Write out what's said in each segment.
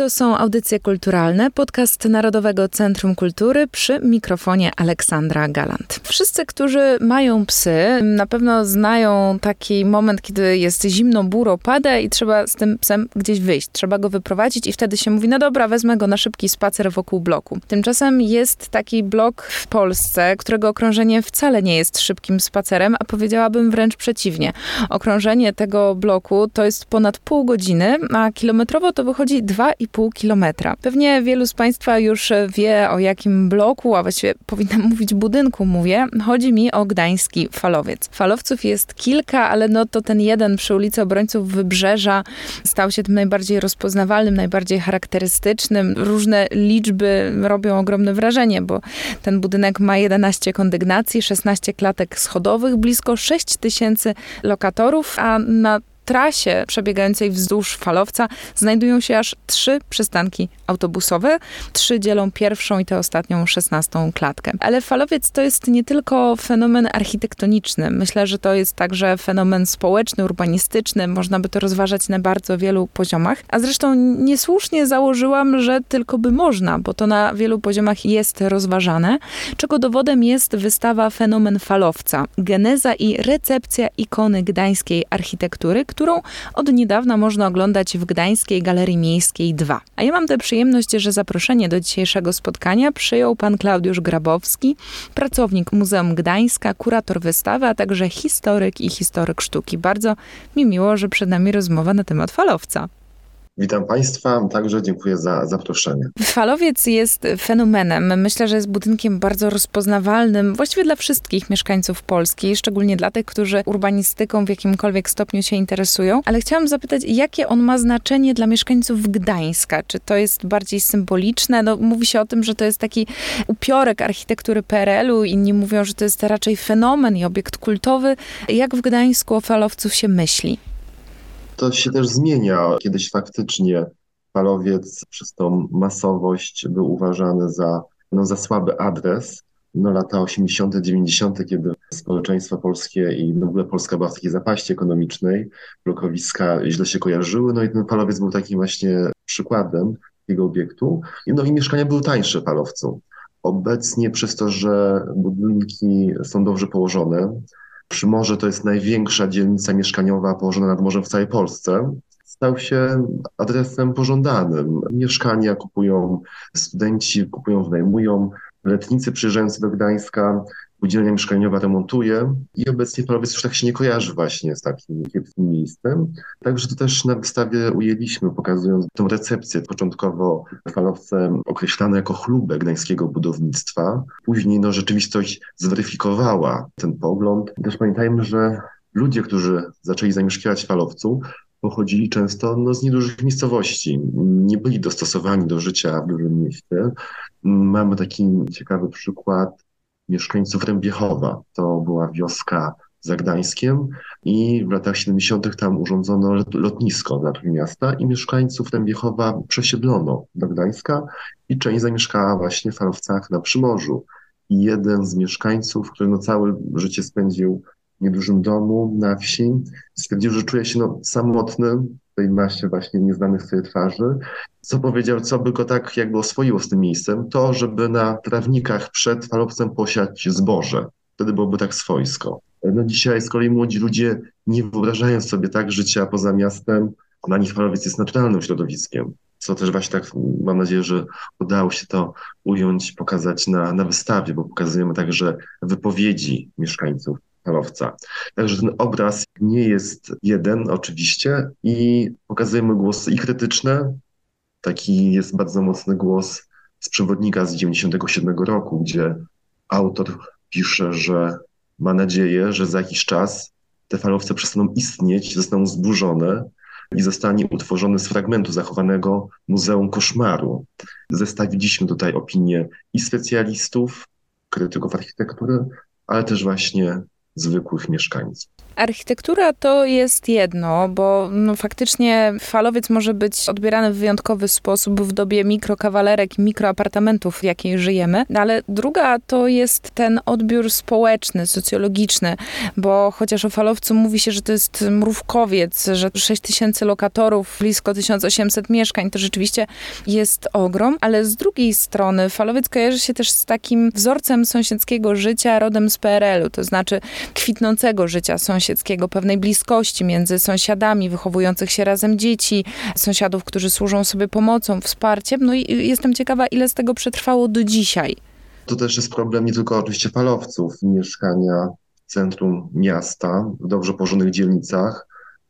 To są audycje kulturalne, podcast Narodowego Centrum Kultury przy mikrofonie Aleksandra Galant. Wszyscy, którzy mają psy, na pewno znają taki moment, kiedy jest zimno, buro pada i trzeba z tym psem gdzieś wyjść. Trzeba go wyprowadzić i wtedy się mówi, no dobra, wezmę go na szybki spacer wokół bloku. Tymczasem jest taki blok w Polsce, którego okrążenie wcale nie jest szybkim spacerem, a powiedziałabym wręcz przeciwnie. Okrążenie tego bloku to jest ponad pół godziny, a kilometrowo to wychodzi 2,5 2,5 kilometra. Pewnie wielu z Państwa już wie o jakim bloku, a właściwie powinnam mówić budynku mówię. Chodzi mi o gdański falowiec. Falowców jest kilka, ale no to ten jeden przy ulicy Obrońców Wybrzeża stał się tym najbardziej rozpoznawalnym, najbardziej charakterystycznym. Różne liczby robią ogromne wrażenie, bo ten budynek ma 11 kondygnacji, 16 klatek schodowych, blisko 6 tysięcy lokatorów, a na trasie przebiegającej wzdłuż falowca znajdują się aż trzy przystanki autobusowe. Trzy dzielą pierwszą i tę ostatnią szesnastą klatkę. Ale falowiec to jest nie tylko fenomen architektoniczny. Myślę, że to jest także fenomen społeczny, urbanistyczny. Można by to rozważać na bardzo wielu poziomach. A zresztą niesłusznie założyłam, że tylko by można, bo to na wielu poziomach jest rozważane, czego dowodem jest wystawa Fenomen Falowca. Geneza i recepcja ikony gdańskiej architektury, którą od niedawna można oglądać w Gdańskiej Galerii Miejskiej 2. A ja mam tę przyjemność, że zaproszenie do dzisiejszego spotkania przyjął pan Klaudiusz Grabowski, pracownik Muzeum Gdańska, kurator wystawy, a także historyk i historyk sztuki. Bardzo mi miło, że przed nami rozmowa na temat falowca. Witam Państwa, także dziękuję za zaproszenie. Falowiec jest fenomenem. Myślę, że jest budynkiem bardzo rozpoznawalnym właściwie dla wszystkich mieszkańców Polski, szczególnie dla tych, którzy urbanistyką w jakimkolwiek stopniu się interesują. Ale chciałam zapytać, jakie on ma znaczenie dla mieszkańców Gdańska? Czy to jest bardziej symboliczne? No, mówi się o tym, że to jest taki upiorek architektury PRL-u, inni mówią, że to jest raczej fenomen i obiekt kultowy. Jak w Gdańsku o falowcu się myśli? To się też zmienia. Kiedyś faktycznie falowiec przez tą masowość był uważany za, no, za słaby adres. No, lata 80., 90., kiedy społeczeństwo polskie i w ogóle Polska była w takiej zapaści ekonomicznej, blokowiska źle się kojarzyły, no i ten falowiec był takim właśnie przykładem tego obiektu. No i mieszkania były tańsze falowcu. Obecnie przez to, że budynki są dobrze położone, Przymorze to jest największa dzielnica mieszkaniowa położona nad morzem w całej Polsce. Stał się adresem pożądanym. Mieszkania kupują studenci, kupują, wynajmują. Letnicy przyjeżdżający do Gdańska Udzielnia mieszkaniowa remontuje i obecnie Polowiec już tak się nie kojarzy właśnie z takim kiepskim miejscem. Także to też na wystawie ujęliśmy, pokazując tę recepcję. Początkowo falowce określane jako chlubę gdańskiego budownictwa. Później no, rzeczywistość zweryfikowała ten pogląd. Też pamiętajmy, że ludzie, którzy zaczęli zamieszkiwać falowcu, pochodzili często no, z niedużych miejscowości, nie byli dostosowani do życia w dużym mieście. Mamy taki ciekawy przykład mieszkańców Rębiechowa. To była wioska za Gdańskiem i w latach 70. tam urządzono lotnisko dla miasta i mieszkańców Rębiechowa przesiedlono do Gdańska i część zamieszkała właśnie w Falowcach na Przymorzu. I jeden z mieszkańców, który no całe życie spędził w niedużym domu na wsi, stwierdził, że czuje się no, samotny w tej masie właśnie nieznanych sobie twarzy co powiedział, co by go tak jakby oswoiło z tym miejscem, to żeby na trawnikach przed falowcem posiać zboże. Wtedy byłoby tak swojsko. No dzisiaj z kolei młodzi ludzie nie wyobrażają sobie tak życia poza miastem. Dla nich falowiec jest naturalnym środowiskiem. Co też właśnie tak, mam nadzieję, że udało się to ująć, pokazać na, na wystawie, bo pokazujemy także wypowiedzi mieszkańców falowca. Także ten obraz nie jest jeden oczywiście i pokazujemy głosy i krytyczne, Taki jest bardzo mocny głos z przewodnika z 97 roku, gdzie autor pisze, że ma nadzieję, że za jakiś czas te falowce przestaną istnieć, zostaną zburzone i zostanie utworzony z fragmentu zachowanego Muzeum Koszmaru. Zestawiliśmy tutaj opinie i specjalistów, krytyków architektury, ale też właśnie zwykłych mieszkańców. Architektura to jest jedno, bo no, faktycznie falowiec może być odbierany w wyjątkowy sposób w dobie mikrokawalerek i mikroapartamentów, w jakiej żyjemy, ale druga to jest ten odbiór społeczny, socjologiczny, bo chociaż o falowcu mówi się, że to jest mrówkowiec, że 6 tysięcy lokatorów, blisko 1800 mieszkań, to rzeczywiście jest ogrom, ale z drugiej strony falowiec kojarzy się też z takim wzorcem sąsiedzkiego życia rodem z PRL-u, to znaczy kwitnącego życia sąsiedzkiego pewnej bliskości między sąsiadami, wychowujących się razem dzieci, sąsiadów, którzy służą sobie pomocą, wsparciem. No i jestem ciekawa, ile z tego przetrwało do dzisiaj. To też jest problem nie tylko oczywiście falowców, mieszkania w centrum miasta, w dobrze położonych dzielnicach.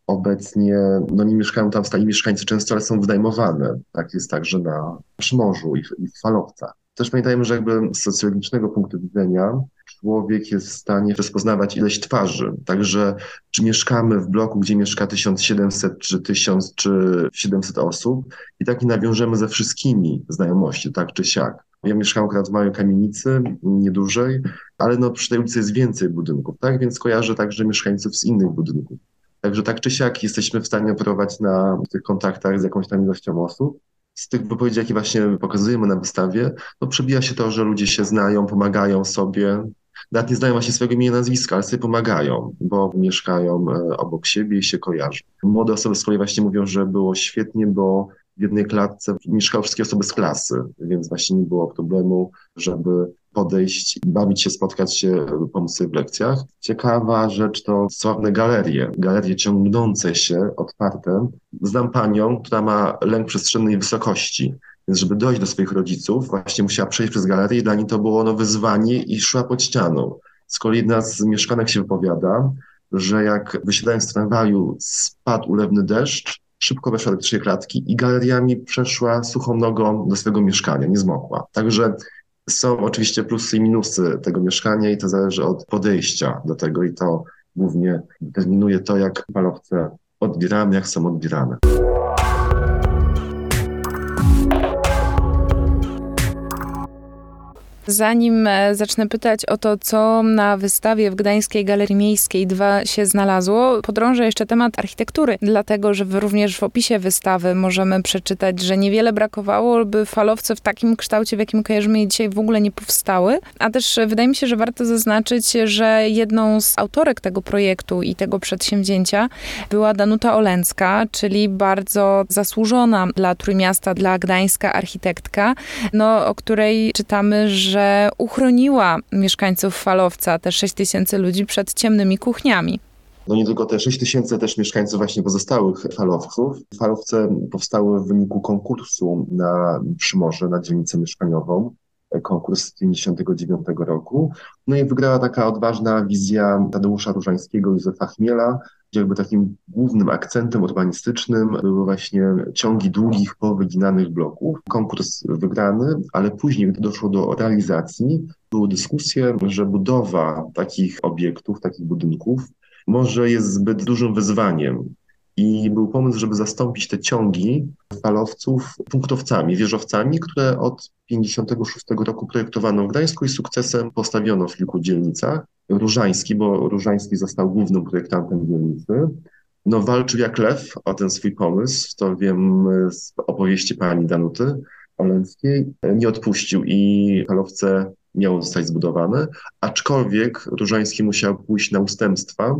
Obecnie no nie mieszkają tam stali mieszkańcy często, ale są wynajmowane. Tak jest także na Przymorzu i w, i w falowcach. Też pamiętajmy, że jakby z socjologicznego punktu widzenia człowiek jest w stanie rozpoznawać ileś twarzy. Także czy mieszkamy w bloku, gdzie mieszka 1700 czy 1000 czy 700 osób i tak nie nawiążemy ze wszystkimi znajomości, tak czy siak. Ja mieszkam akurat w małej kamienicy, niedużej, ale no przy tej ulicy jest więcej budynków, tak? Więc kojarzę także mieszkańców z innych budynków. Także tak czy siak jesteśmy w stanie operować na tych kontaktach z jakąś tam ilością osób z tych wypowiedzi, jakie właśnie pokazujemy na wystawie, no przebija się to, że ludzie się znają, pomagają sobie, nawet nie znają właśnie swojego imienia nazwiska, ale sobie pomagają, bo mieszkają e, obok siebie i się kojarzą. Młode osoby z kolei właśnie mówią, że było świetnie, bo w jednej klatce mieszkały wszystkie osoby z klasy, więc właśnie nie było problemu, żeby podejść, bawić się, spotkać się, pomóc sobie w lekcjach. Ciekawa rzecz to sławne galerie, galerie ciągnące się, otwarte. Znam panią, która ma lęk przestrzennej wysokości, więc żeby dojść do swoich rodziców, właśnie musiała przejść przez galerię i dla niej to było no, wyzwanie i szła pod ścianą. Z kolei jedna z mieszkanek się wypowiada, że jak wysiadając z tramwaju spadł ulewny deszcz, szybko weszła do trzeciej klatki i galeriami przeszła suchą nogą do swojego mieszkania, nie zmokła. Także są oczywiście plusy i minusy tego mieszkania i to zależy od podejścia do tego i to głównie determinuje to, jak falowce odbieramy, jak są odbierane. Zanim e, zacznę pytać o to, co na wystawie w Gdańskiej Galerii Miejskiej 2 się znalazło, podrążę jeszcze temat architektury, dlatego że również w opisie wystawy możemy przeczytać, że niewiele brakowało, by falowce w takim kształcie, w jakim kojarzymy je dzisiaj, w ogóle nie powstały. A też wydaje mi się, że warto zaznaczyć, że jedną z autorek tego projektu i tego przedsięwzięcia była Danuta Olęcka, czyli bardzo zasłużona dla Trójmiasta, dla Gdańska architektka, no, o której czytamy, że że uchroniła mieszkańców Falowca, te 6 tysięcy ludzi, przed ciemnymi kuchniami. No nie tylko te 6 tysięcy, też mieszkańców właśnie pozostałych falowców. Falowce powstały w wyniku konkursu na Przymorze, na dzielnicę mieszkaniową. Konkurs z 1959 roku. No i wygrała taka odważna wizja Tadeusza Różańskiego Józefa Chmiela, jakby takim głównym akcentem urbanistycznym były właśnie ciągi długich, powyginanych bloków. Konkurs wygrany, ale później, gdy doszło do realizacji, były dyskusje, że budowa takich obiektów, takich budynków może jest zbyt dużym wyzwaniem i był pomysł, żeby zastąpić te ciągi falowców punktowcami, wieżowcami, które od 1956 roku projektowano w Gdańsku i sukcesem postawiono w kilku dzielnicach. Różański, bo Różański został głównym projektantem dzielnicy. No, walczył jak lew o ten swój pomysł, to wiem z opowieści pani Danuty Oleńskiej. Nie odpuścił i falowce miało zostać zbudowane, aczkolwiek Różański musiał pójść na ustępstwa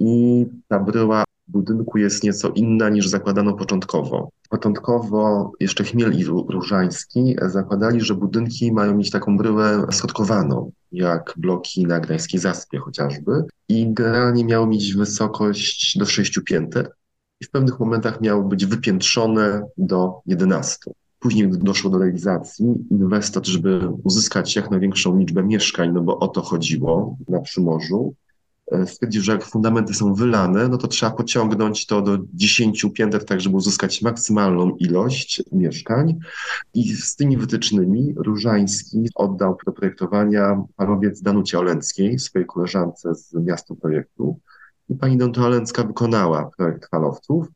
i ta bryła budynku jest nieco inna niż zakładano początkowo. Początkowo jeszcze Chmiel i Różański zakładali, że budynki mają mieć taką bryłę schodkowaną, jak bloki na Gdańskiej Zaspie chociażby i generalnie miało mieć wysokość do 6 pięter i w pewnych momentach miało być wypiętrzone do 11. Później doszło do realizacji. Inwestor, żeby uzyskać jak największą liczbę mieszkań, no bo o to chodziło na Przymorzu, stwierdził, że jak fundamenty są wylane, no to trzeba pociągnąć to do 10 pięter, tak żeby uzyskać maksymalną ilość mieszkań. I z tymi wytycznymi Różański oddał do projektowania parowiec Danucie Olenckiej, swojej koleżance z miasta projektu. I pani Danuta Olencka wykonała projekt falowców,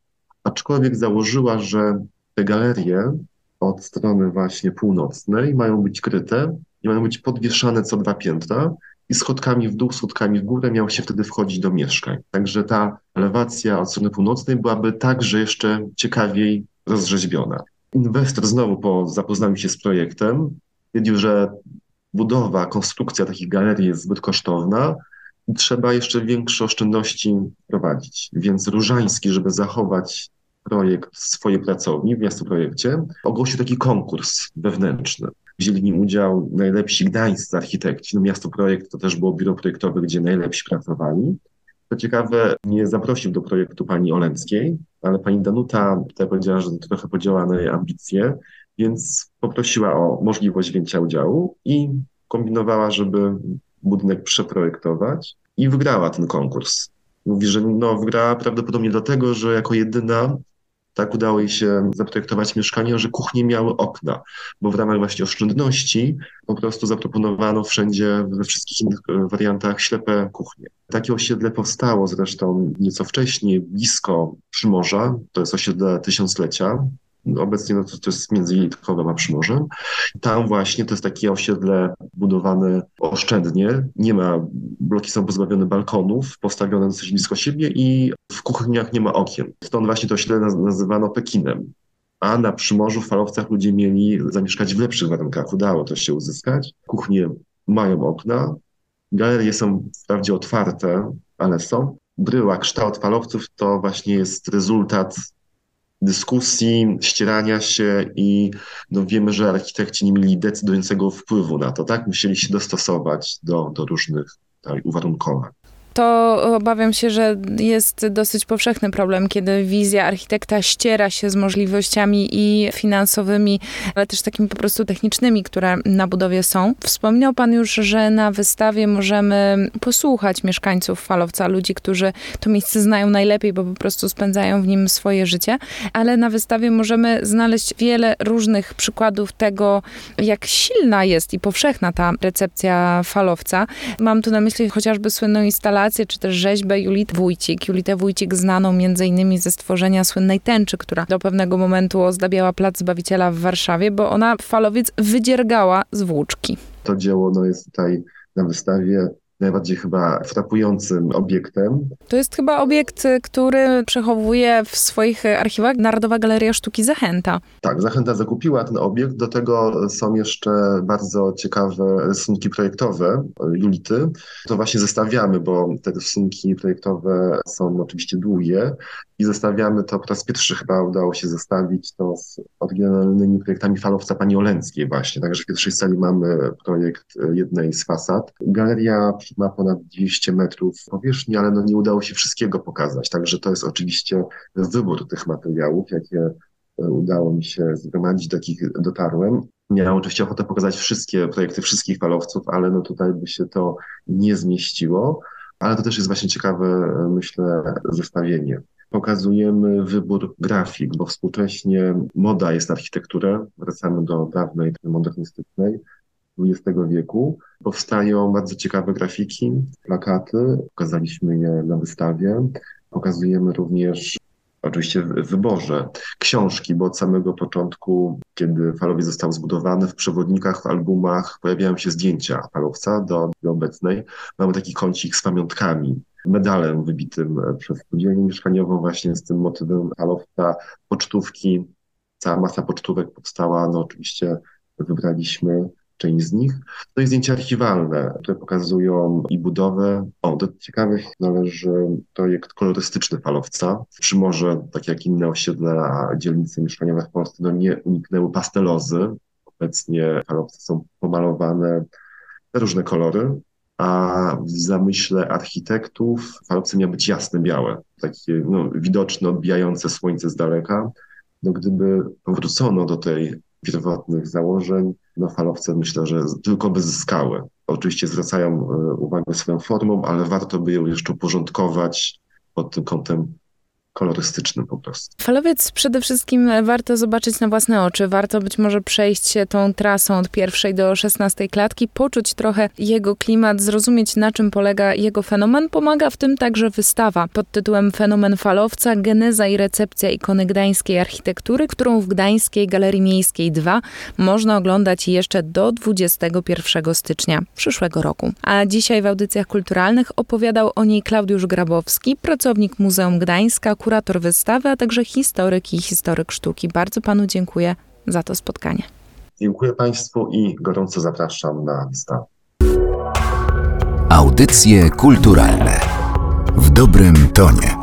aczkolwiek założyła, że te galerie od strony właśnie północnej mają być kryte i mają być podwieszane co dwa piętra, i schodkami w dół, schodkami w górę miało się wtedy wchodzić do mieszkań. Także ta elewacja od strony północnej byłaby także jeszcze ciekawiej rozrzeźbiona. Inwestor znowu po zapoznaniu się z projektem stwierdził, że budowa, konstrukcja takich galerii jest zbyt kosztowna i trzeba jeszcze większe oszczędności prowadzić. Więc Różański, żeby zachować projekt swojej pracowni w Miasto Projekcie, ogłosił taki konkurs wewnętrzny. Wzięli udział najlepsi gdańscy architekci. No Miasto Projekt to też było biuro projektowe, gdzie najlepsi pracowali. Co ciekawe, nie zaprosił do projektu pani Olenckiej, ale pani Danuta tutaj powiedziała, że trochę podziała na jej ambicje, więc poprosiła o możliwość wzięcia udziału i kombinowała, żeby budynek przeprojektować i wygrała ten konkurs. Mówi, że no, wygrała prawdopodobnie dlatego, że jako jedyna tak udało jej się zaprojektować mieszkanie, że kuchnie miały okna, bo w ramach właśnie oszczędności po prostu zaproponowano wszędzie, we wszystkich innych e, wariantach ślepe kuchnie. Takie osiedle powstało zresztą nieco wcześniej, blisko Przymorza, to jest osiedle tysiąclecia, Obecnie no to, to jest między Jelitkowem a Przymorzem. Tam właśnie to jest takie osiedle budowane oszczędnie. Nie ma, bloki są pozbawione balkonów, postawione dosyć blisko siebie i w kuchniach nie ma okien. Stąd właśnie to osiedle nazywano Pekinem. A na Przymorzu, w Falowcach ludzie mieli zamieszkać w lepszych warunkach. Udało to się uzyskać. Kuchnie mają okna. Galerie są wprawdzie otwarte, ale są. Bryła, kształt falowców to właśnie jest rezultat dyskusji, ścierania się i no wiemy, że architekci nie mieli decydującego wpływu na to, tak? Musieli się dostosować do, do różnych tak, uwarunkowań to obawiam się, że jest dosyć powszechny problem, kiedy wizja architekta ściera się z możliwościami i finansowymi, ale też takimi po prostu technicznymi, które na budowie są. Wspominał Pan już, że na wystawie możemy posłuchać mieszkańców Falowca, ludzi, którzy to miejsce znają najlepiej, bo po prostu spędzają w nim swoje życie, ale na wystawie możemy znaleźć wiele różnych przykładów tego, jak silna jest i powszechna ta recepcja Falowca. Mam tu na myśli chociażby słynną instalację czy też rzeźbę Julity Wójcik. Julitę Wójcik znaną m.in. ze stworzenia słynnej tęczy, która do pewnego momentu ozdabiała Plac Zbawiciela w Warszawie, bo ona falowiec wydziergała z włóczki. To dzieło no, jest tutaj na wystawie najbardziej chyba frapującym obiektem. To jest chyba obiekt, który przechowuje w swoich archiwach Narodowa Galeria Sztuki Zachęta. Tak, Zachęta zakupiła ten obiekt. Do tego są jeszcze bardzo ciekawe rysunki projektowe Julity. To właśnie zestawiamy, bo te rysunki projektowe są oczywiście długie i zestawiamy to po raz pierwszy chyba udało się zestawić to z oryginalnymi projektami falowca pani Olenckiej właśnie. Także w pierwszej sali mamy projekt jednej z fasad. Galeria ma ponad 200 metrów powierzchni, ale no nie udało się wszystkiego pokazać. Także to jest oczywiście wybór tych materiałów, jakie e, udało mi się zgromadzić, do jakich dotarłem. Miałem oczywiście ochotę pokazać wszystkie projekty wszystkich falowców, ale no tutaj by się to nie zmieściło. Ale to też jest właśnie ciekawe, e, myślę, zestawienie pokazujemy wybór grafik, bo współcześnie moda jest architektura, wracamy do dawnej, modernistycznej, XX wieku. Powstają bardzo ciekawe grafiki, plakaty, pokazaliśmy je na wystawie. Pokazujemy również oczywiście wyborze książki, bo od samego początku, kiedy falowiec został zbudowany, w przewodnikach, w albumach pojawiają się zdjęcia falowca do, do obecnej. Mamy taki kącik z pamiątkami, medalem wybitym przez spółdzielnię mieszkaniową właśnie z tym motywem falowca, pocztówki, cała masa pocztówek powstała, no oczywiście wybraliśmy część z nich. No i zdjęcia archiwalne, które pokazują i budowę. O, do ciekawych należy projekt kolorystyczny falowca. Przymorze, tak jak inne osiedla, dzielnice mieszkaniowe w Polsce, no nie uniknęły pastelozy. Obecnie falowce są pomalowane na różne kolory, a w zamyśle architektów falowce miały być jasne, białe, takie no, widoczne, odbijające słońce z daleka. No, gdyby powrócono do tej pierwotnych założeń, no falowce myślę, że tylko by zyskały. Oczywiście zwracają e, uwagę swoją formą, ale warto by ją jeszcze uporządkować pod tym kątem kolorystycznym po prostu. Falowiec przede wszystkim warto zobaczyć na własne oczy. Warto być może przejść się tą trasą od pierwszej do szesnastej klatki, poczuć trochę jego klimat, zrozumieć na czym polega jego fenomen. Pomaga w tym także wystawa pod tytułem Fenomen falowca, geneza i recepcja ikony gdańskiej architektury, którą w Gdańskiej Galerii Miejskiej 2 można oglądać jeszcze do 21 stycznia przyszłego roku. A dzisiaj w audycjach kulturalnych opowiadał o niej Klaudiusz Grabowski, pracownik Muzeum Gdańska, kurator wystawy, a także historyk i historyk sztuki. Bardzo panu dziękuję za to spotkanie. Dziękuję Państwu i gorąco zapraszam na wystawę. Audycje kulturalne w dobrym tonie.